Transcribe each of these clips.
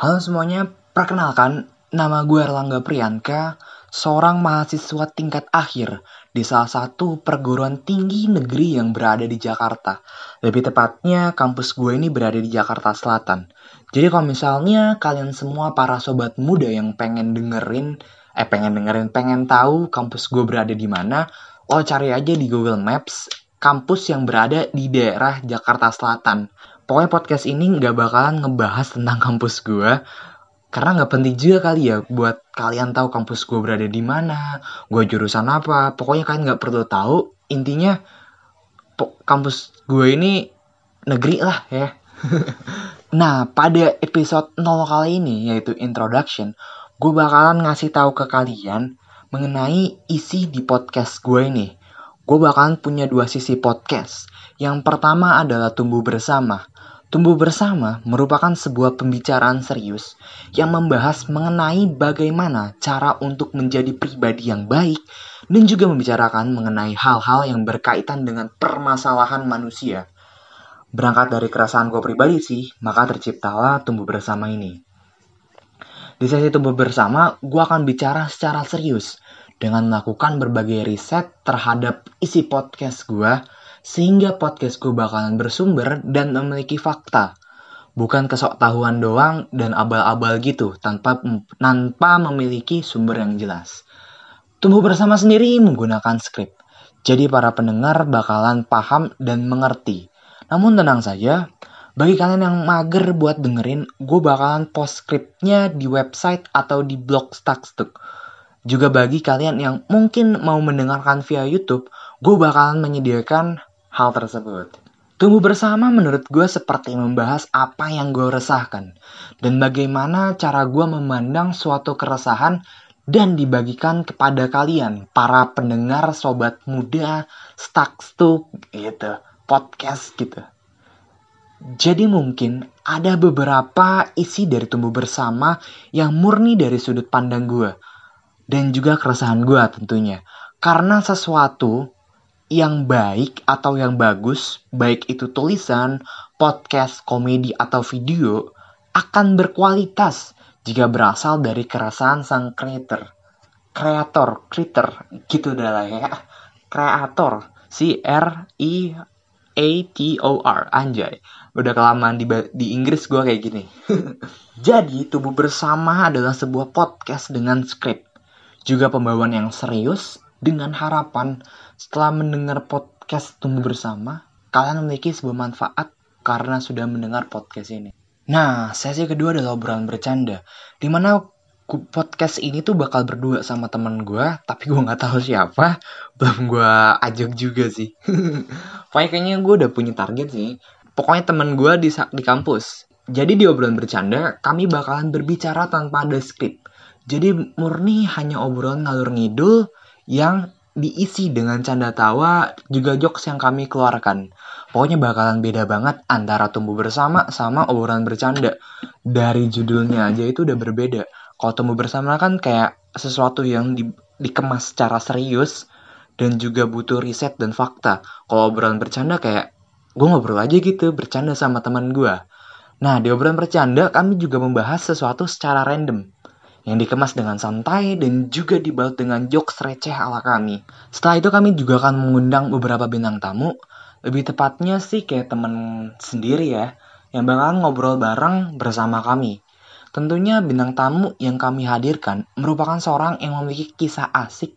Halo semuanya, perkenalkan nama gue Erlangga Priyanka, seorang mahasiswa tingkat akhir di salah satu perguruan tinggi negeri yang berada di Jakarta. Lebih tepatnya, kampus gue ini berada di Jakarta Selatan. Jadi kalau misalnya kalian semua para sobat muda yang pengen dengerin, eh pengen dengerin, pengen tahu kampus gue berada di mana, lo cari aja di Google Maps kampus yang berada di daerah Jakarta Selatan pokoknya podcast ini nggak bakalan ngebahas tentang kampus gue karena nggak penting juga kali ya buat kalian tahu kampus gue berada di mana, gue jurusan apa. Pokoknya kalian nggak perlu tahu. Intinya kampus gue ini negeri lah ya. nah pada episode 0 kali ini yaitu introduction, gue bakalan ngasih tahu ke kalian mengenai isi di podcast gue ini. Gue bakalan punya dua sisi podcast. Yang pertama adalah tumbuh bersama. Tumbuh bersama merupakan sebuah pembicaraan serius yang membahas mengenai bagaimana cara untuk menjadi pribadi yang baik dan juga membicarakan mengenai hal-hal yang berkaitan dengan permasalahan manusia. Berangkat dari keresahan gue pribadi sih, maka terciptalah tumbuh bersama ini. Di sesi tumbuh bersama, gue akan bicara secara serius dengan melakukan berbagai riset terhadap isi podcast gue sehingga podcastku bakalan bersumber dan memiliki fakta. Bukan kesok tahuan doang dan abal-abal gitu tanpa tanpa memiliki sumber yang jelas. Tumbuh bersama sendiri menggunakan skrip. Jadi para pendengar bakalan paham dan mengerti. Namun tenang saja, bagi kalian yang mager buat dengerin, gue bakalan post skripnya di website atau di blog Stackstuk. Juga bagi kalian yang mungkin mau mendengarkan via YouTube, gue bakalan menyediakan hal tersebut. Tumbuh bersama menurut gue seperti membahas apa yang gue resahkan dan bagaimana cara gue memandang suatu keresahan dan dibagikan kepada kalian para pendengar sobat muda stuck stuck gitu podcast gitu. Jadi mungkin ada beberapa isi dari tumbuh bersama yang murni dari sudut pandang gue dan juga keresahan gue tentunya. Karena sesuatu yang baik atau yang bagus, baik itu tulisan, podcast, komedi, atau video, akan berkualitas jika berasal dari keresahan sang creator. Kreator, creator, gitu dah ya. Kreator, C R I A T O R, anjay. Udah kelamaan di, di Inggris gue kayak gini. Jadi, Tubuh Bersama adalah sebuah podcast dengan skrip. Juga pembawaan yang serius dengan harapan setelah mendengar podcast Tumbuh Bersama, kalian memiliki sebuah manfaat karena sudah mendengar podcast ini. Nah, sesi kedua adalah obrolan bercanda, di mana podcast ini tuh bakal berdua sama temen gue, tapi gue nggak tahu siapa, belum gue ajak juga sih. Pokoknya kayaknya gue udah punya target sih. Pokoknya temen gue di, di kampus. Jadi di obrolan bercanda, kami bakalan berbicara tanpa ada skrip. Jadi murni hanya obrolan ngalur ngidul yang diisi dengan canda tawa juga jokes yang kami keluarkan. Pokoknya bakalan beda banget antara tumbuh bersama sama obrolan bercanda. Dari judulnya aja itu udah berbeda. Kalau tumbuh bersama kan kayak sesuatu yang di, dikemas secara serius dan juga butuh riset dan fakta. Kalau obrolan bercanda kayak gue ngobrol aja gitu bercanda sama teman gue. Nah di obrolan bercanda kami juga membahas sesuatu secara random yang dikemas dengan santai dan juga dibalut dengan jokes receh ala kami. Setelah itu kami juga akan mengundang beberapa bintang tamu, lebih tepatnya sih kayak temen sendiri ya, yang bakal ngobrol bareng bersama kami. Tentunya bintang tamu yang kami hadirkan merupakan seorang yang memiliki kisah asik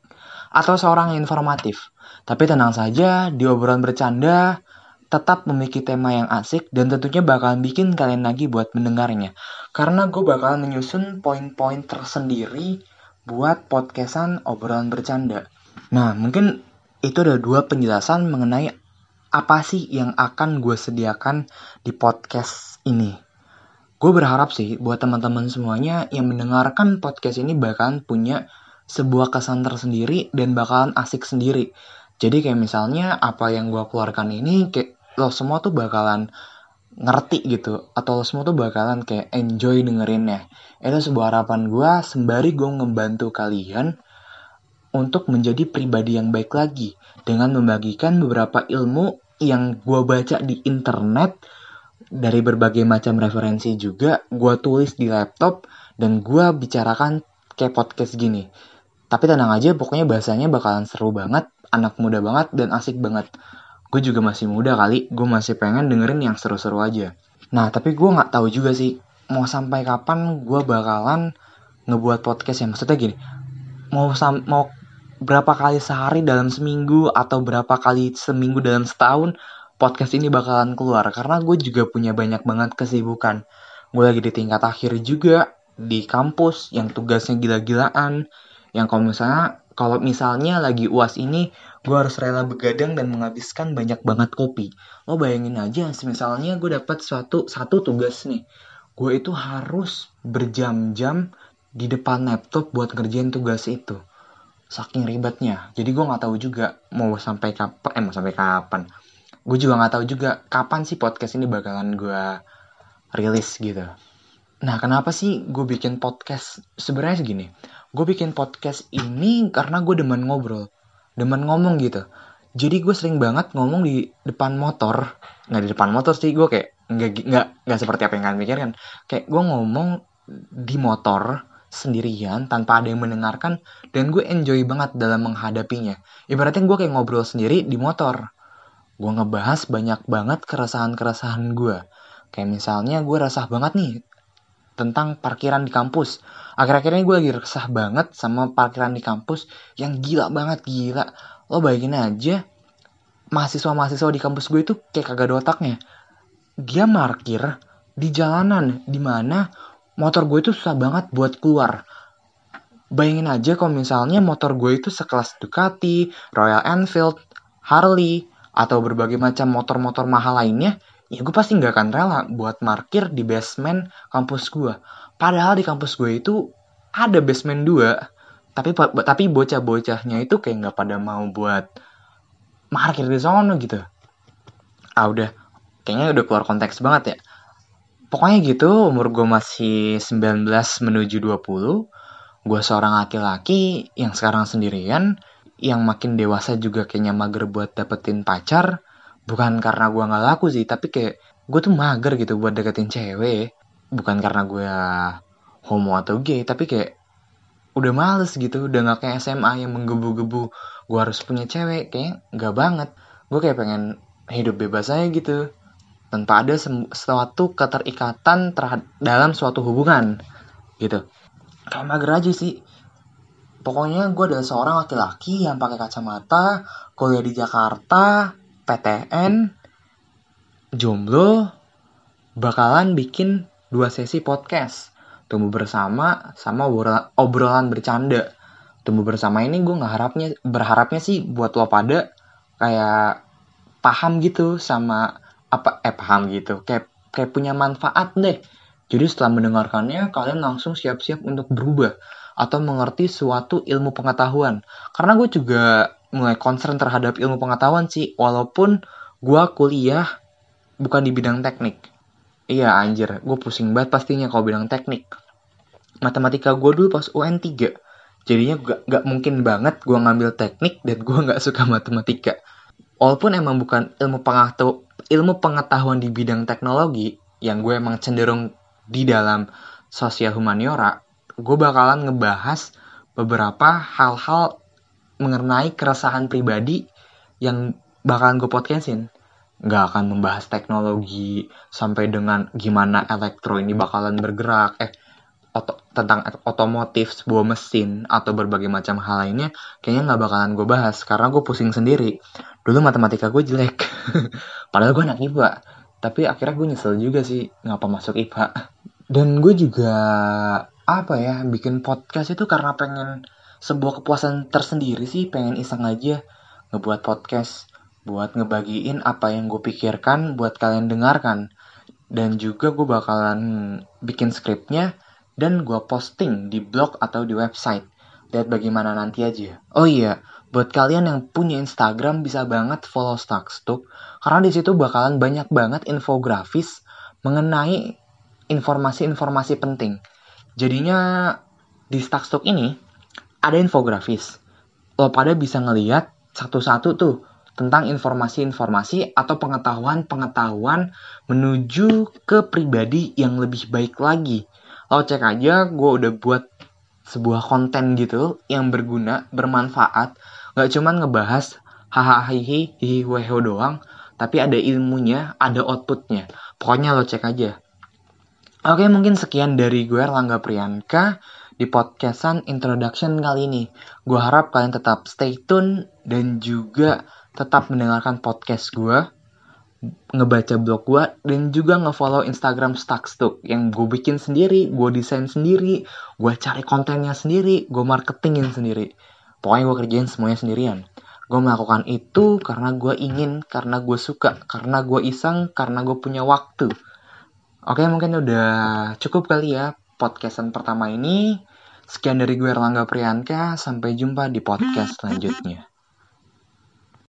atau seorang yang informatif. Tapi tenang saja, di obrolan bercanda, tetap memiliki tema yang asik dan tentunya bakalan bikin kalian lagi buat mendengarnya. Karena gue bakalan menyusun poin-poin tersendiri buat podcastan obrolan bercanda. Nah, mungkin itu ada dua penjelasan mengenai apa sih yang akan gue sediakan di podcast ini. Gue berharap sih buat teman-teman semuanya yang mendengarkan podcast ini bakalan punya sebuah kesan tersendiri dan bakalan asik sendiri. Jadi kayak misalnya apa yang gue keluarkan ini kayak lo semua tuh bakalan ngerti gitu atau lo semua tuh bakalan kayak enjoy dengerinnya itu sebuah harapan gue sembari gue ngebantu kalian untuk menjadi pribadi yang baik lagi dengan membagikan beberapa ilmu yang gue baca di internet dari berbagai macam referensi juga gue tulis di laptop dan gue bicarakan kayak podcast gini. Tapi tenang aja, pokoknya bahasanya bakalan seru banget, anak muda banget, dan asik banget. Gue juga masih muda kali, gue masih pengen dengerin yang seru-seru aja. Nah, tapi gue nggak tahu juga sih, mau sampai kapan gue bakalan ngebuat podcast ya. Maksudnya gini, mau sam mau berapa kali sehari dalam seminggu atau berapa kali seminggu dalam setahun podcast ini bakalan keluar karena gue juga punya banyak banget kesibukan gue lagi di tingkat akhir juga di kampus yang tugasnya gila-gilaan yang kalau misalnya kalau misalnya lagi uas ini gue harus rela begadang dan menghabiskan banyak banget kopi. Lo bayangin aja misalnya gue dapat suatu satu tugas nih. Gue itu harus berjam-jam di depan laptop buat ngerjain tugas itu. Saking ribetnya. Jadi gue nggak tahu juga mau sampai kapan eh mau sampai kapan. Gue juga nggak tahu juga kapan sih podcast ini bakalan gue rilis gitu. Nah kenapa sih gue bikin podcast? Sebenarnya segini gue bikin podcast ini karena gue demen ngobrol demen ngomong gitu jadi gue sering banget ngomong di depan motor nggak di depan motor sih gue kayak nggak nggak nggak seperti apa yang kalian pikirkan kayak gue ngomong di motor sendirian tanpa ada yang mendengarkan dan gue enjoy banget dalam menghadapinya. Ibaratnya gue kayak ngobrol sendiri di motor. Gue ngebahas banyak banget keresahan-keresahan gue. Kayak misalnya gue resah banget nih tentang parkiran di kampus. Akhir-akhir ini gue lagi resah banget sama parkiran di kampus yang gila banget, gila. Lo bayangin aja, mahasiswa-mahasiswa di kampus gue itu kayak kagak ada otaknya. Dia parkir di jalanan, di mana motor gue itu susah banget buat keluar. Bayangin aja kalau misalnya motor gue itu sekelas Ducati, Royal Enfield, Harley, atau berbagai macam motor-motor mahal lainnya, ya gue pasti nggak akan rela buat parkir di basement kampus gue. Padahal di kampus gue itu ada basement dua, tapi tapi bocah-bocahnya itu kayak nggak pada mau buat parkir di sana gitu. Ah udah, kayaknya udah keluar konteks banget ya Pokoknya gitu, umur gue masih 19 menuju 20. Gue seorang laki-laki yang sekarang sendirian, yang makin dewasa juga kayaknya mager buat dapetin pacar. Bukan karena gue gak laku sih, tapi kayak gue tuh mager gitu buat deketin cewek. Bukan karena gue homo atau gay, tapi kayak udah males gitu, udah gak kayak SMA yang menggebu-gebu. Gue harus punya cewek, kayak gak banget. Gue kayak pengen hidup bebas aja gitu tanpa ada suatu keterikatan terhadap dalam suatu hubungan gitu kayak mager aja sih pokoknya gue adalah seorang laki-laki yang pakai kacamata kuliah di Jakarta PTN jomblo bakalan bikin dua sesi podcast. Tumbuh bersama sama obrolan bercanda. Tumbuh bersama ini gue nggak harapnya berharapnya sih buat lo pada kayak paham gitu sama apa eh paham gitu. Kayak kayak punya manfaat deh. Jadi setelah mendengarkannya kalian langsung siap-siap untuk berubah atau mengerti suatu ilmu pengetahuan. Karena gue juga mulai concern terhadap ilmu pengetahuan sih. Walaupun gue kuliah bukan di bidang teknik. Iya anjir. Gue pusing banget pastinya kalau bidang teknik. Matematika gue dulu pas UN 3 jadinya gak, gak mungkin banget gue ngambil teknik dan gue gak suka matematika. Walaupun emang bukan ilmu pengetahuan ilmu pengetahuan di bidang teknologi yang gue emang cenderung di dalam sosial humaniora, gue bakalan ngebahas beberapa hal-hal mengenai keresahan pribadi yang bakalan gue podcastin. Gak akan membahas teknologi sampai dengan gimana elektro ini bakalan bergerak, eh oto, tentang otomotif sebuah mesin atau berbagai macam hal lainnya kayaknya nggak bakalan gue bahas karena gue pusing sendiri dulu matematika gue jelek padahal gue anak IPA tapi akhirnya gue nyesel juga sih ngapa masuk IPA dan gue juga apa ya bikin podcast itu karena pengen sebuah kepuasan tersendiri sih pengen iseng aja ngebuat podcast buat ngebagiin apa yang gue pikirkan buat kalian dengarkan dan juga gue bakalan bikin skripnya dan gue posting di blog atau di website. Lihat bagaimana nanti aja. Oh iya, buat kalian yang punya Instagram bisa banget follow Stuck karena di situ bakalan banyak banget infografis mengenai informasi-informasi penting. Jadinya di Stuck ini ada infografis. Lo pada bisa ngeliat satu-satu tuh tentang informasi-informasi atau pengetahuan-pengetahuan menuju ke pribadi yang lebih baik lagi. Lo cek aja, gue udah buat sebuah konten gitu yang berguna, bermanfaat. Gak cuma ngebahas hahaha hihi hihi doang, tapi ada ilmunya, ada outputnya. Pokoknya lo cek aja. Oke, mungkin sekian dari gue Erlangga Priyanka di podcastan introduction kali ini. Gue harap kalian tetap stay tune dan juga tetap mendengarkan podcast gue, ngebaca blog gue, dan juga ngefollow Instagram Stuckstuck yang gue bikin sendiri, gue desain sendiri, gue cari kontennya sendiri, gue marketingin sendiri. Pokoknya gue kerjain semuanya sendirian. Gue melakukan itu karena gue ingin, karena gue suka, karena gue iseng, karena gue punya waktu. Oke, mungkin udah cukup kali ya podcastan pertama ini. Sekian dari gue Erlangga Priyanka, sampai jumpa di podcast selanjutnya.